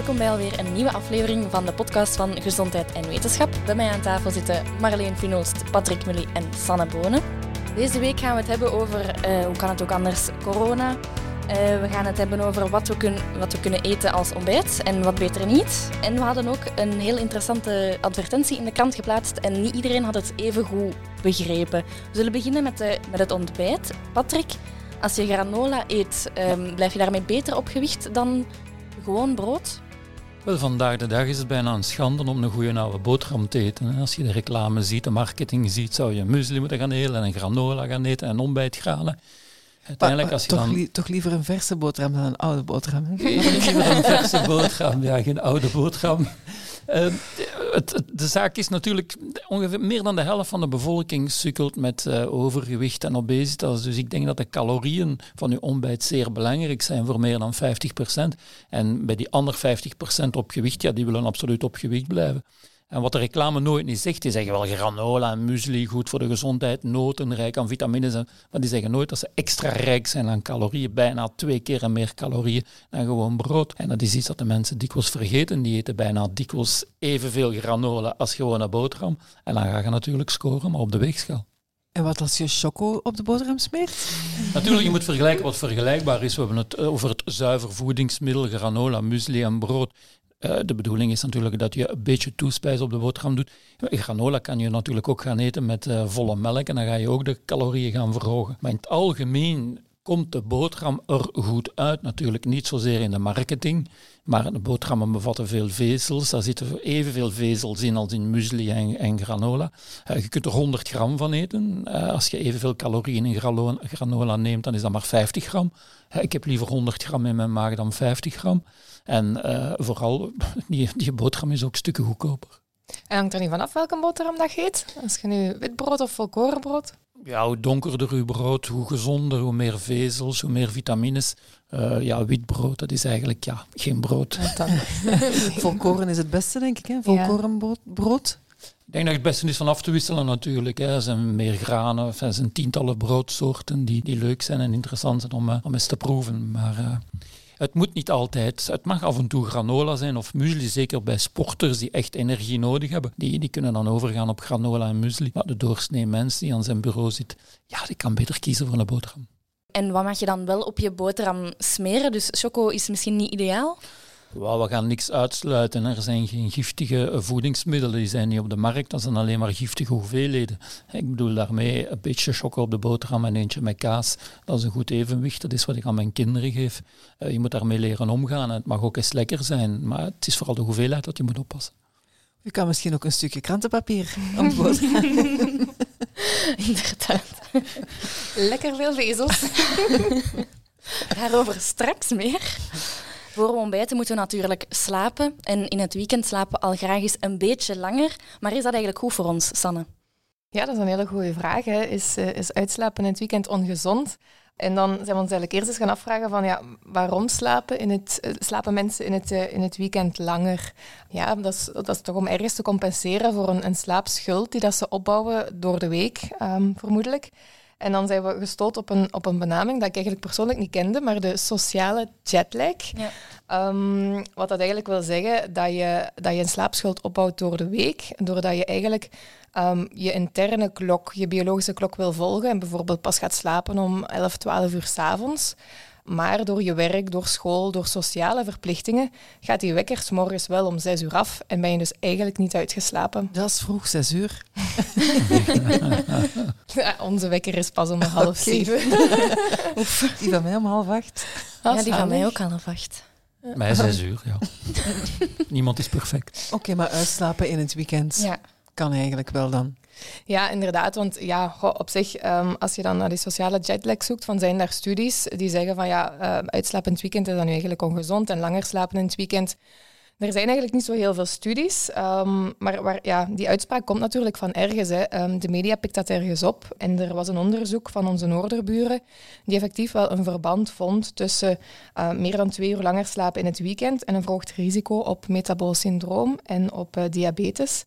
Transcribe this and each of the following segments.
welkom bij alweer een nieuwe aflevering van de podcast van Gezondheid en Wetenschap. Bij mij aan tafel zitten Marleen Finoost, Patrick Mully en Sanne Bonen. Deze week gaan we het hebben over, uh, hoe kan het ook anders, corona. Uh, we gaan het hebben over wat we, wat we kunnen eten als ontbijt en wat beter niet. En we hadden ook een heel interessante advertentie in de krant geplaatst en niet iedereen had het even goed begrepen. We zullen beginnen met, de, met het ontbijt. Patrick, als je granola eet, um, blijf je daarmee beter op gewicht dan gewoon brood? Wel, vandaag de dag is het bijna een schande om een goede oude boterham te eten. Als je de reclame ziet, de marketing ziet, zou je muesli moeten gaan eten en een granola gaan eten en ontbijtgranen. Uiteindelijk, als je toch, dan... toch liever een verse boterham dan een oude boterham. liever een verse boterham, ja, geen oude boterham. Uh, het, de zaak is natuurlijk, ongeveer meer dan de helft van de bevolking sukkelt met uh, overgewicht en obesitas. Dus ik denk dat de calorieën van uw ontbijt zeer belangrijk zijn voor meer dan 50%. En bij die andere 50% op gewicht, ja, die willen absoluut op gewicht blijven. En wat de reclame nooit niet zegt, die zeggen wel granola en muesli, goed voor de gezondheid, noten, rijk aan vitamines. Maar die zeggen nooit dat ze extra rijk zijn aan calorieën, bijna twee keer en meer calorieën dan gewoon brood. En dat is iets dat de mensen dikwijls vergeten. Die eten bijna dikwijls evenveel granola als gewone boterham. En dan ga je natuurlijk scoren, maar op de weegschaal. En wat als je choco op de boterham smeert? Natuurlijk, je moet vergelijken wat vergelijkbaar is. We hebben het over het zuiver voedingsmiddel, granola, muesli en brood. Uh, de bedoeling is natuurlijk dat je een beetje toespijs op de boterham doet. Granola kan je natuurlijk ook gaan eten met uh, volle melk en dan ga je ook de calorieën gaan verhogen. Maar in het algemeen komt de boterham er goed uit. Natuurlijk niet zozeer in de marketing, maar de boterhammen bevatten veel vezels. Daar zitten evenveel vezels in als in muesli en, granola. Uh, je kunt er 100 gram van eten. als je evenveel calorieën in granola neemt, dan is dat maar 50 gram. ik heb liever 100 gram in mijn maag dan 50 gram. En uh, vooral, die, die boterham is ook stukken goedkoper. En hangt er niet vanaf welke boterham dat je eet? Als je nu witbrood of volkorenbrood? Ja, hoe donkerder uw brood, hoe gezonder, hoe meer vezels, hoe meer vitamines. Uh, ja, witbrood, dat is eigenlijk ja, geen brood. volkoren is het beste, denk ik, hè? Volkorenbrood. Ik denk dat het beste is van af te wisselen natuurlijk. Hè. Er zijn meer granen, er zijn tientallen broodsoorten die, die leuk zijn en interessant zijn om, uh, om eens te proeven. Maar uh, het moet niet altijd. Het mag af en toe granola zijn of muesli, zeker bij sporters die echt energie nodig hebben. Die, die kunnen dan overgaan op granola en muesli. Maar de doorsnee mens die aan zijn bureau zit, ja, die kan beter kiezen voor een boterham. En wat mag je dan wel op je boterham smeren? Dus choco is misschien niet ideaal? We gaan niks uitsluiten. Er zijn geen giftige voedingsmiddelen, die zijn niet op de markt. Dat zijn alleen maar giftige hoeveelheden. Ik bedoel daarmee een beetje choco op de boterham en eentje met kaas. Dat is een goed evenwicht. Dat is wat ik aan mijn kinderen geef. Eh, je moet daarmee leren omgaan. Het mag ook eens lekker zijn, maar het is vooral de hoeveelheid dat je moet oppassen. U kan misschien ook een stukje krantenpapier op de boterham. Inderdaad. Lekker veel vezels. Daarover straks meer. Voor we ontbijten moeten we natuurlijk slapen. En in het weekend slapen we al graag eens een beetje langer. Maar is dat eigenlijk goed voor ons, Sanne? Ja, dat is een hele goede vraag. Hè. Is, uh, is uitslapen in het weekend ongezond? En dan zijn we ons eigenlijk eerst eens gaan afvragen van ja, waarom slapen, in het, uh, slapen mensen in het, uh, in het weekend langer? Ja, dat is, dat toch om ergens te compenseren voor een, een slaapschuld die dat ze opbouwen door de week, um, vermoedelijk. En dan zijn we gestoot op een, op een benaming dat ik eigenlijk persoonlijk niet kende, maar de sociale jetlag. Ja. Um, wat dat eigenlijk wil zeggen, dat je, dat je een slaapschuld opbouwt door de week, doordat je eigenlijk um, je interne klok, je biologische klok wil volgen en bijvoorbeeld pas gaat slapen om 11, 12 uur s avonds. Maar door je werk, door school, door sociale verplichtingen gaat die wekker morgens wel om zes uur af en ben je dus eigenlijk niet uitgeslapen. Dat is vroeg, zes uur. ja, onze wekker is pas om half zeven. die van mij om half acht. Ja, die van mij ook half acht. Mij zes uur, ja. Niemand is perfect. Oké, maar uitslapen in het weekend ja. kan eigenlijk wel dan. Ja, inderdaad. Want ja, op zich, um, als je dan naar die sociale jetlag zoekt, van zijn daar studies die zeggen van ja, uitslapen in het weekend is dan nu eigenlijk ongezond en langer slapen in het weekend. Er zijn eigenlijk niet zo heel veel studies, um, maar waar, ja, die uitspraak komt natuurlijk van ergens. Hè. Um, de media pikt dat ergens op. En er was een onderzoek van onze noorderburen die effectief wel een verband vond tussen uh, meer dan twee uur langer slapen in het weekend en een verhoogd risico op metabool syndroom en op uh, diabetes.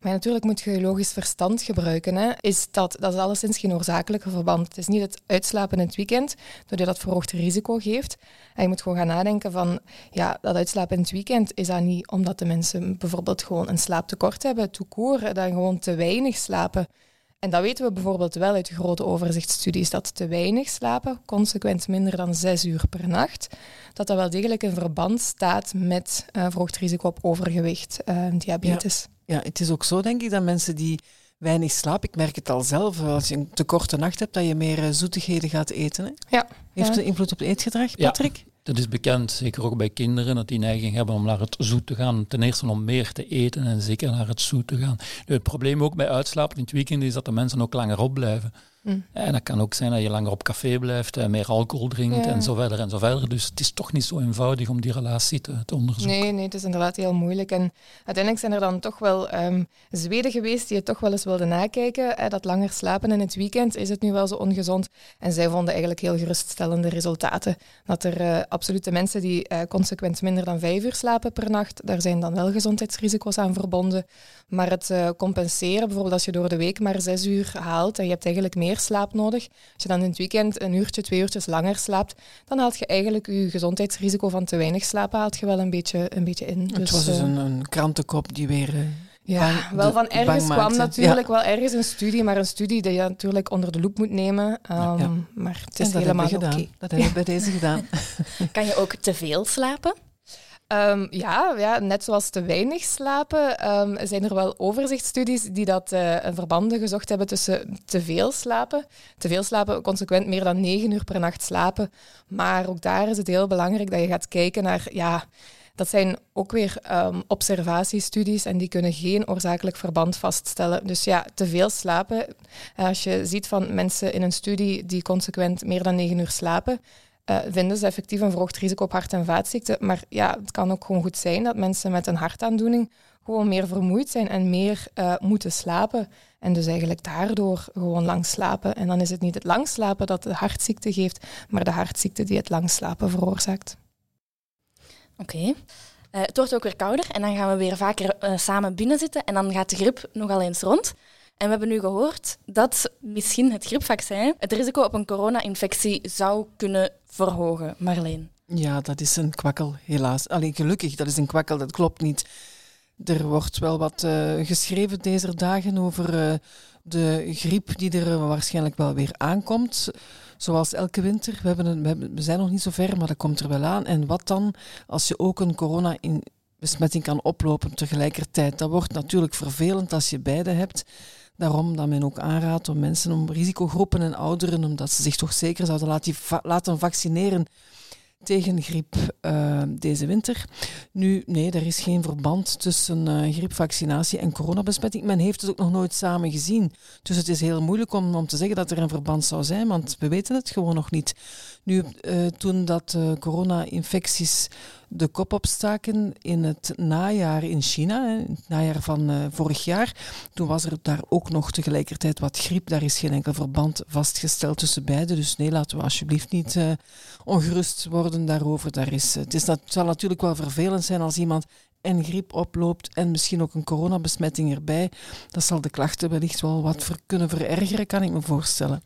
Maar natuurlijk moet je logisch verstand gebruiken. Hè. Is dat, dat is alleszins geen oorzakelijke verband. Het is niet het uitslapen in het weekend, doordat dat verhoogd risico geeft. En je moet gewoon gaan nadenken van, ja, dat uitslapen in het weekend, is dat niet omdat de mensen bijvoorbeeld gewoon een slaaptekort hebben, toekoor, dan gewoon te weinig slapen. En dat weten we bijvoorbeeld wel uit grote overzichtsstudies, dat te weinig slapen, consequent minder dan zes uur per nacht, dat dat wel degelijk in verband staat met uh, verhoogd risico op overgewicht en uh, diabetes. Ja. ja, het is ook zo denk ik dat mensen die weinig slapen, ik merk het al zelf, als je een te korte nacht hebt, dat je meer uh, zoetigheden gaat eten. Hè? Ja. Heeft het invloed op het eetgedrag, Patrick? Ja. Dat is bekend, zeker ook bij kinderen, dat die neiging hebben om naar het zoet te gaan. Ten eerste om meer te eten en zeker naar het zoet te gaan. Het probleem ook bij uitslapen in het weekend is dat de mensen ook langer opblijven. Mm. En dat kan ook zijn dat je langer op café blijft, en meer alcohol drinkt ja. en zo verder en zo verder. Dus het is toch niet zo eenvoudig om die relatie te, te onderzoeken. Nee, nee, het is inderdaad heel moeilijk. En uiteindelijk zijn er dan toch wel um, Zweden geweest die het toch wel eens wilden nakijken. Dat langer slapen in het weekend, is het nu wel zo ongezond? En zij vonden eigenlijk heel geruststellende resultaten. Dat er uh, absolute mensen die uh, consequent minder dan vijf uur slapen per nacht, daar zijn dan wel gezondheidsrisico's aan verbonden. Maar het uh, compenseren, bijvoorbeeld als je door de week maar zes uur haalt en je hebt eigenlijk meer slaap nodig. Als je dan in het weekend een uurtje, twee uurtjes langer slaapt, dan haalt je eigenlijk je gezondheidsrisico van te weinig slapen haalt je wel een beetje, een beetje in. Het dus, was dus een, een krantenkop die weer... Uh, ja, bang, wel van ergens kwam natuurlijk ja. wel ergens een studie, maar een studie die je natuurlijk onder de loep moet nemen. Um, ja. Maar het is helemaal oké. Okay. Dat hebben we bij deze gedaan. kan je ook te veel slapen? Um, ja, ja, net zoals te weinig slapen, um, zijn er wel overzichtsstudies die dat uh, verbanden gezocht hebben tussen te veel slapen. Te veel slapen, consequent meer dan negen uur per nacht slapen. Maar ook daar is het heel belangrijk dat je gaat kijken naar, ja, dat zijn ook weer um, observatiestudies en die kunnen geen oorzakelijk verband vaststellen. Dus ja, te veel slapen. Als je ziet van mensen in een studie die consequent meer dan negen uur slapen, uh, vinden ze effectief een verhoogd risico op hart- en vaatziekten. Maar ja, het kan ook gewoon goed zijn dat mensen met een hartaandoening gewoon meer vermoeid zijn en meer uh, moeten slapen. En dus eigenlijk daardoor gewoon lang slapen. En dan is het niet het lang slapen dat de hartziekte geeft, maar de hartziekte die het lang slapen veroorzaakt. Oké. Uh, het wordt ook weer kouder en dan gaan we weer vaker samen binnen zitten en dan gaat de griep nogal eens rond. En we hebben nu gehoord dat misschien het griepvaccin het risico op een corona-infectie zou kunnen verhogen. Marleen. Ja, dat is een kwakkel, helaas. Alleen gelukkig, dat is een kwakkel, dat klopt niet. Er wordt wel wat uh, geschreven deze dagen over uh, de griep die er waarschijnlijk wel weer aankomt. Zoals elke winter. We, hebben we, zijn nog niet zo ver, maar dat komt er wel aan. En wat dan als je ook een corona in besmetting kan oplopen tegelijkertijd? Dat wordt natuurlijk vervelend als je beide hebt. Daarom dat men ook aanraadt om mensen, om risicogroepen en ouderen, omdat ze zich toch zeker zouden laten, laten vaccineren tegen griep uh, deze winter. Nu, nee, er is geen verband tussen uh, griepvaccinatie en coronabesmetting. Men heeft het ook nog nooit samen gezien. Dus het is heel moeilijk om, om te zeggen dat er een verband zou zijn, want we weten het gewoon nog niet. Nu, uh, toen dat corona-infecties de kop opstaken in het najaar in China, in het najaar van uh, vorig jaar. Toen was er daar ook nog tegelijkertijd wat griep. Daar is geen enkel verband vastgesteld tussen beide. Dus nee, laten we alsjeblieft niet uh, ongerust worden daarover. Daar is, het, is, het zal natuurlijk wel vervelend zijn als iemand en griep oploopt en misschien ook een coronabesmetting erbij. Dat zal de klachten wellicht wel wat kunnen verergeren, kan ik me voorstellen.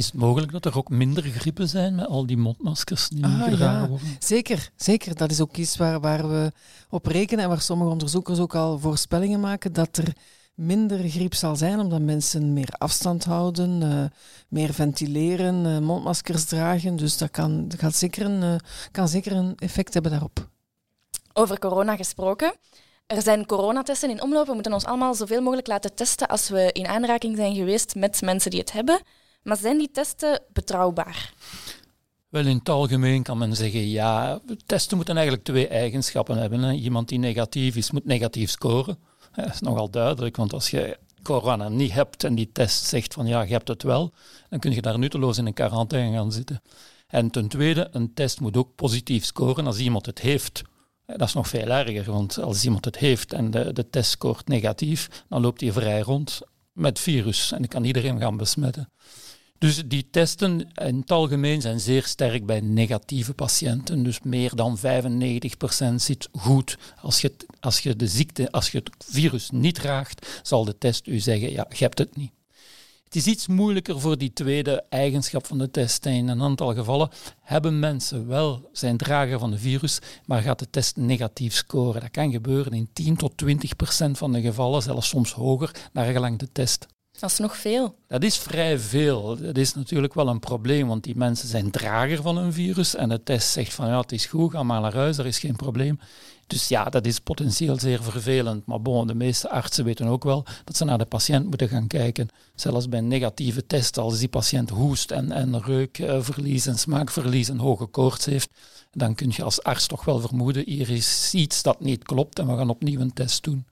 Is het mogelijk dat er ook minder griepen zijn met al die mondmaskers die nu ah, gedragen ja. worden? Zeker, zeker. Dat is ook iets waar, waar we op rekenen en waar sommige onderzoekers ook al voorspellingen maken dat er minder griep zal zijn, omdat mensen meer afstand houden, uh, meer ventileren, uh, mondmaskers dragen. Dus dat kan, dat gaat zeker een, uh, kan zeker een effect hebben daarop. Over corona gesproken. Er zijn coronatesten in omloop. We moeten ons allemaal zoveel mogelijk laten testen als we in aanraking zijn geweest met mensen die het hebben. Maar zijn die testen betrouwbaar? Wel, in het algemeen kan men zeggen, ja, testen moeten eigenlijk twee eigenschappen hebben. Hè. Iemand die negatief is, moet negatief scoren. Dat is nogal duidelijk, want als je corona niet hebt en die test zegt van ja, je hebt het wel, dan kun je daar nutteloos in een quarantaine gaan zitten. En ten tweede, een test moet ook positief scoren als iemand het heeft. Dat is nog veel erger, want als iemand het heeft en de, de test scoort negatief, dan loopt hij vrij rond met virus en kan iedereen gaan besmetten. Dus die testen in het algemeen zijn zeer sterk bij negatieve patiënten. Dus meer dan 95% zit goed. Als je, als je de ziekte, als je het virus niet draagt, zal de test u zeggen, ja, je hebt het niet. Het is iets moeilijker voor die tweede eigenschap van de test. In een aantal gevallen hebben mensen wel zijn drager van het virus, maar gaat de test negatief scoren. Dat kan gebeuren in 10 tot 20 procent van de gevallen, zelfs soms hoger, naar gelang de test. Dat is nog veel. Dat is vrij veel. Dat is natuurlijk wel een probleem, want die mensen zijn drager van een virus en de test zegt van ja, het is goed, ga maar naar huis, er is geen probleem. Dus ja, dat is potentieel zeer vervelend. Maar bon, de meeste artsen weten ook wel dat ze naar de patiënt moeten gaan kijken. Zelfs bij een negatieve test, als die patiënt hoest en, en reukverlies en smaakverlies en hoge koorts heeft, dan kun je als arts toch wel vermoeden, hier is iets dat niet klopt en we gaan opnieuw een test doen.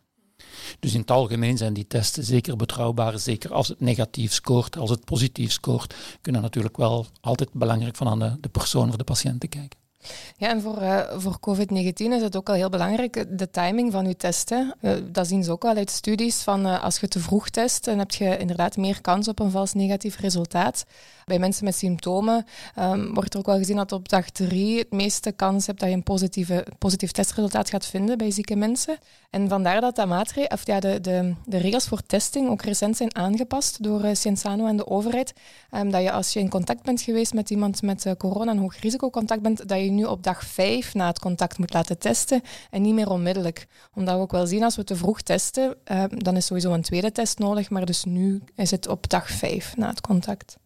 Dus in het algemeen zijn die testen zeker betrouwbaar, zeker als het negatief scoort, als het positief scoort, kunnen natuurlijk wel altijd belangrijk van aan de, de persoon of de patiënt te kijken. Ja, en voor, uh, voor COVID-19 is het ook al heel belangrijk, de timing van je testen. Uh, dat zien ze ook al uit studies, van als je te vroeg test, dan heb je inderdaad meer kans op een vals negatief resultaat. Bij mensen met symptomen um, wordt er ook wel gezien dat op dag drie het meeste kans hebt dat je een positieve, positief testresultaat gaat vinden bij zieke mensen. En vandaar dat, dat maatregel, of ja, de, de, de regels voor testing ook recent zijn aangepast door uh, Cienzano en de overheid. Um, dat je als je in contact bent geweest met iemand met corona, een hoog risicocontact bent, dat je nu op dag vijf na het contact moet laten testen en niet meer onmiddellijk. Omdat we ook wel zien, als we te vroeg testen, uh, dan is sowieso een tweede test nodig, maar dus nu is het op dag vijf na het contact.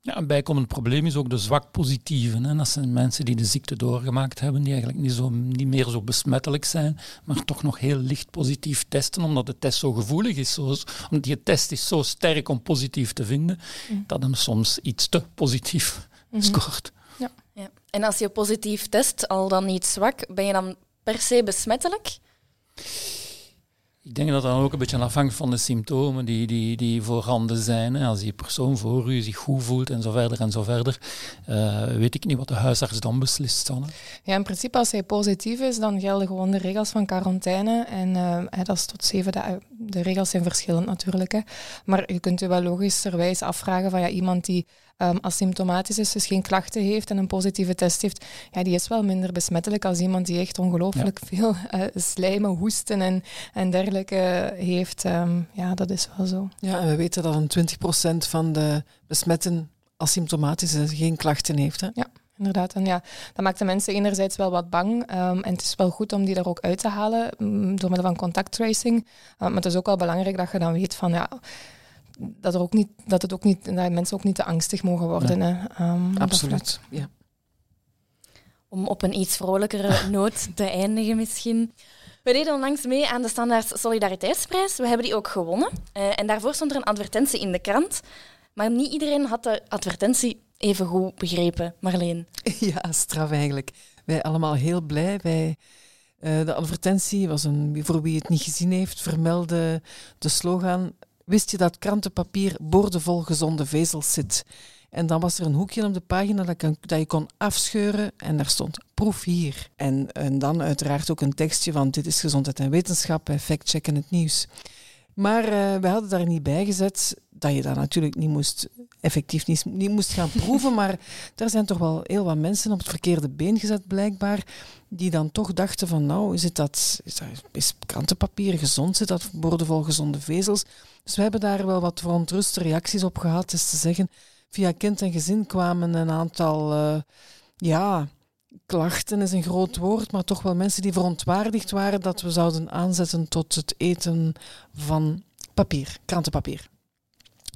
Ja, een bijkomend probleem is ook de zwak positieven. Hè. Dat zijn mensen die de ziekte doorgemaakt hebben, die eigenlijk niet, zo, niet meer zo besmettelijk zijn, maar toch nog heel licht positief testen, omdat de test zo gevoelig is. Zo, omdat die test is zo sterk om positief te vinden, mm. dat hem soms iets te positief mm -hmm. scoort. En als je positief test, al dan niet zwak, ben je dan per se besmettelijk? Ik denk dat dat dan ook een beetje afhangt van de symptomen die, die, die voorhanden zijn. Als die persoon voor u zich goed voelt en zo verder en zo verder, uh, weet ik niet wat de huisarts dan beslist. Sanne. Ja, in principe als hij positief is, dan gelden gewoon de regels van quarantaine. En uh, dat is tot zeven dagen. De regels zijn verschillend natuurlijk. Hè. Maar je kunt je wel logischerwijs afvragen van ja, iemand die um, asymptomatisch is, dus geen klachten heeft en een positieve test heeft, ja, die is wel minder besmettelijk als iemand die echt ongelooflijk ja. veel uh, slijmen, hoesten en, en dergelijke heeft. Um, ja, dat is wel zo. Ja, en we weten dat een 20% van de besmetten asymptomatisch is, geen klachten heeft. Hè? Ja inderdaad. En ja, dat maakt de mensen enerzijds wel wat bang. Um, en het is wel goed om die er ook uit te halen um, door middel van contacttracing. Uh, maar het is ook wel belangrijk dat je dan weet van ja, dat, er ook niet, dat, het ook niet, dat mensen ook niet te angstig mogen worden. Hè. Um, Absoluut, ja. Om op een iets vrolijkere noot te eindigen misschien. We deden onlangs mee aan de Standaard Solidariteitsprijs. We hebben die ook gewonnen. Uh, en daarvoor stond er een advertentie in de krant. Maar niet iedereen had de advertentie even goed begrepen, Marleen. Ja, straf eigenlijk. Wij allemaal heel blij. Wij, uh, de advertentie was een, voor wie het niet gezien heeft, vermeldde de slogan wist je dat krantenpapier boordevol gezonde vezels zit. En dan was er een hoekje op de pagina dat, kan, dat je kon afscheuren en daar stond proef hier. En, en dan uiteraard ook een tekstje van dit is gezondheid en wetenschap, factchecken het nieuws. Maar uh, we hadden daar niet bij gezet dat je dat natuurlijk niet moest, effectief niet, niet moest gaan proeven. maar er zijn toch wel heel wat mensen op het verkeerde been gezet, blijkbaar. Die dan toch dachten van, nou, is, het dat, is, dat, krantenpapier gezond? Zit dat boordevol gezonde vezels? Dus we hebben daar wel wat verontruste reacties op gehad. Is te zeggen, via kind en gezin kwamen een aantal, uh, ja, klachten is een groot woord, maar toch wel mensen die verontwaardigd waren dat we zouden aanzetten tot het eten van papier, krantenpapier.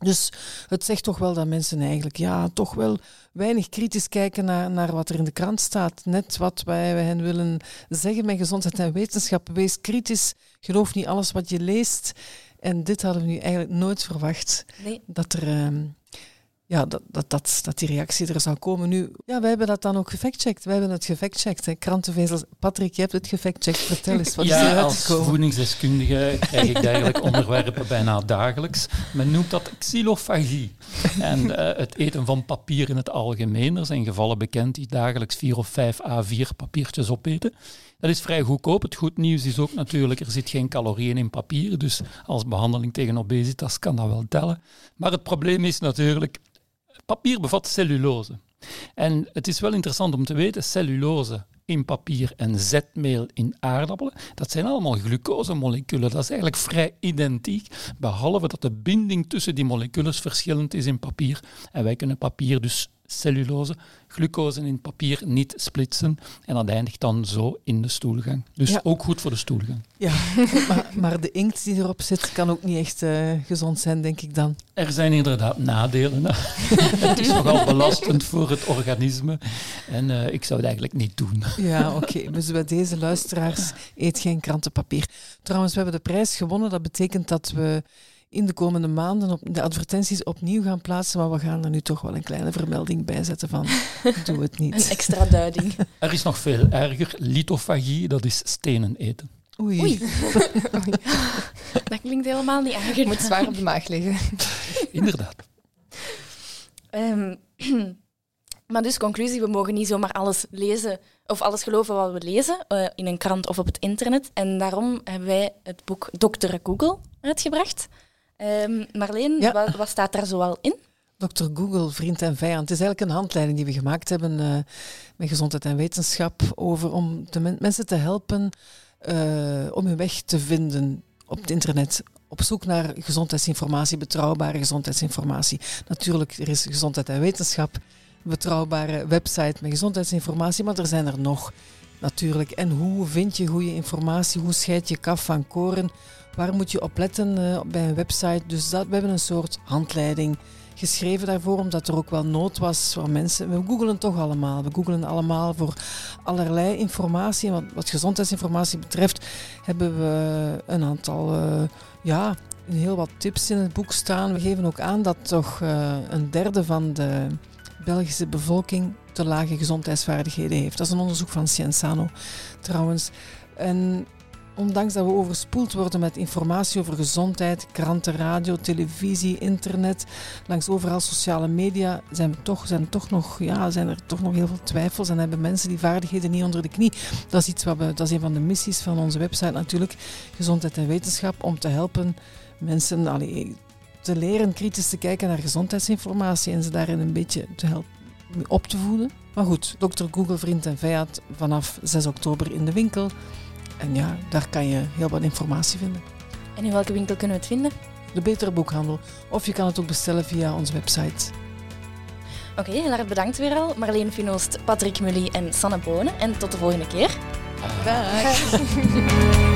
Dus het zegt toch wel dat mensen eigenlijk ja, toch wel weinig kritisch kijken naar, naar wat er in de krant staat. Net wat wij, wij hen willen zeggen met gezondheid en wetenschap. Wees kritisch, geloof niet alles wat je leest. En dit hadden we nu eigenlijk nooit verwacht. Nee. Dat er... Uh, ja, dat, dat, dat, dat die reactie er zou komen. Nu, ja, wij hebben dat dan ook gefactcheckt. Wij hebben het gefactcheckt. Hè. Krantenvezels. Patrick, je hebt het gefactcheckt. Vertel eens, wat ja, is eruit als voedingsdeskundige krijg ik dergelijke onderwerpen bijna dagelijks. Men noemt dat xylofagie. En uh, het eten van papier in het algemeen. Er zijn gevallen bekend die dagelijks vier of vijf A4 papiertjes opeten. Dat is vrij goedkoop. Het goed nieuws is ook natuurlijk, er zit geen calorieën in papier. Dus als behandeling tegen obesitas kan dat wel tellen. Maar het probleem is natuurlijk, papier bevat cellulose. En het is wel interessant om te weten, cellulose in papier en zetmeel in aardappelen, dat zijn allemaal glucosemoleculen. Dat is eigenlijk vrij identiek, behalve dat de binding tussen die moleculen verschillend is in papier. En wij kunnen papier dus cellulose, glucose in papier niet splitsen. En dat eindigt dan zo in de stoelgang. Dus ook goed voor de stoelgang. Ja, maar, maar, de inkt die erop zit kan ook niet echt uh, gezond zijn, denk ik dan. Er zijn inderdaad nadelen. het is nogal belastend voor het organisme. En uh, ik zou het eigenlijk niet doen. Ja, oké. Okay. Dus bij deze luisteraars, eet geen krantenpapier. Trouwens, we hebben de prijs gewonnen. Dat betekent dat we in de komende maanden op de advertenties opnieuw gaan plaatsen. Maar we gaan er nu toch wel een kleine vermelding bij zetten van doe het niet. Een extra duiding. Er is nog veel erger. Lithofagie, dat is stenen eten. Oei. Oei. dat klinkt helemaal niet. Je moet zwaar op de maag liggen. Inderdaad. Um, maar dus conclusie, we mogen niet zomaar alles lezen of alles geloven wat we lezen uh, in een krant of op het internet. En daarom hebben wij het boek Dr. Google uitgebracht. Um, Marleen, ja. wat, wat, staat daar zoal in? Dr. Google, vriend en vijand. Het is eigenlijk een handleiding die we gemaakt hebben uh, met gezondheid en wetenschap over om de men mensen te helpen uh, om hun weg te vinden op het internet. Op zoek naar gezondheidsinformatie, betrouwbare gezondheidsinformatie. Natuurlijk, er is gezondheid en wetenschap, betrouwbare website met gezondheidsinformatie, maar er zijn er nog natuurlijk. En hoe vind je goede informatie? Hoe scheid je kaf van koren? Waar moet je op letten uh, bij een website? Dus dat, we hebben een soort handleiding geschreven daarvoor, omdat er ook wel nood was voor mensen. We googelen toch allemaal. We googelen allemaal voor allerlei informatie. Wat, wat gezondheidsinformatie betreft hebben we een aantal, uh, ja, heel wat tips in het boek staan. We geven ook aan dat toch uh, een derde van de Belgische bevolking te lage gezondheidsvaardigheden heeft. Dat is een onderzoek van Cienzano trouwens. En ondanks dat we overspoeld worden met informatie over gezondheid, kranten, radio, televisie, internet, langs overal sociale media, zijn, toch, zijn, toch nog, ja, zijn er toch nog heel veel twijfels en hebben mensen die vaardigheden niet onder de knie. Dat is, iets wat we, dat is een van de missies van onze website natuurlijk, Gezondheid en Wetenschap, om te helpen mensen allee, te leren kritisch te kijken naar gezondheidsinformatie en ze daarin een beetje te helpen op te voeden. Maar goed, Dr. Google Vriend en Vijand vanaf 6 oktober in de winkel. En ja, daar kan je heel wat informatie vinden. En in welke winkel kunnen we het vinden? De Betere Boekhandel. Of je kan het ook bestellen via onze website. Oké, okay, heel erg bedankt weer al. Marleen Finoost, Patrick Mully en Sanne Bonen. En tot de volgende keer. Dag.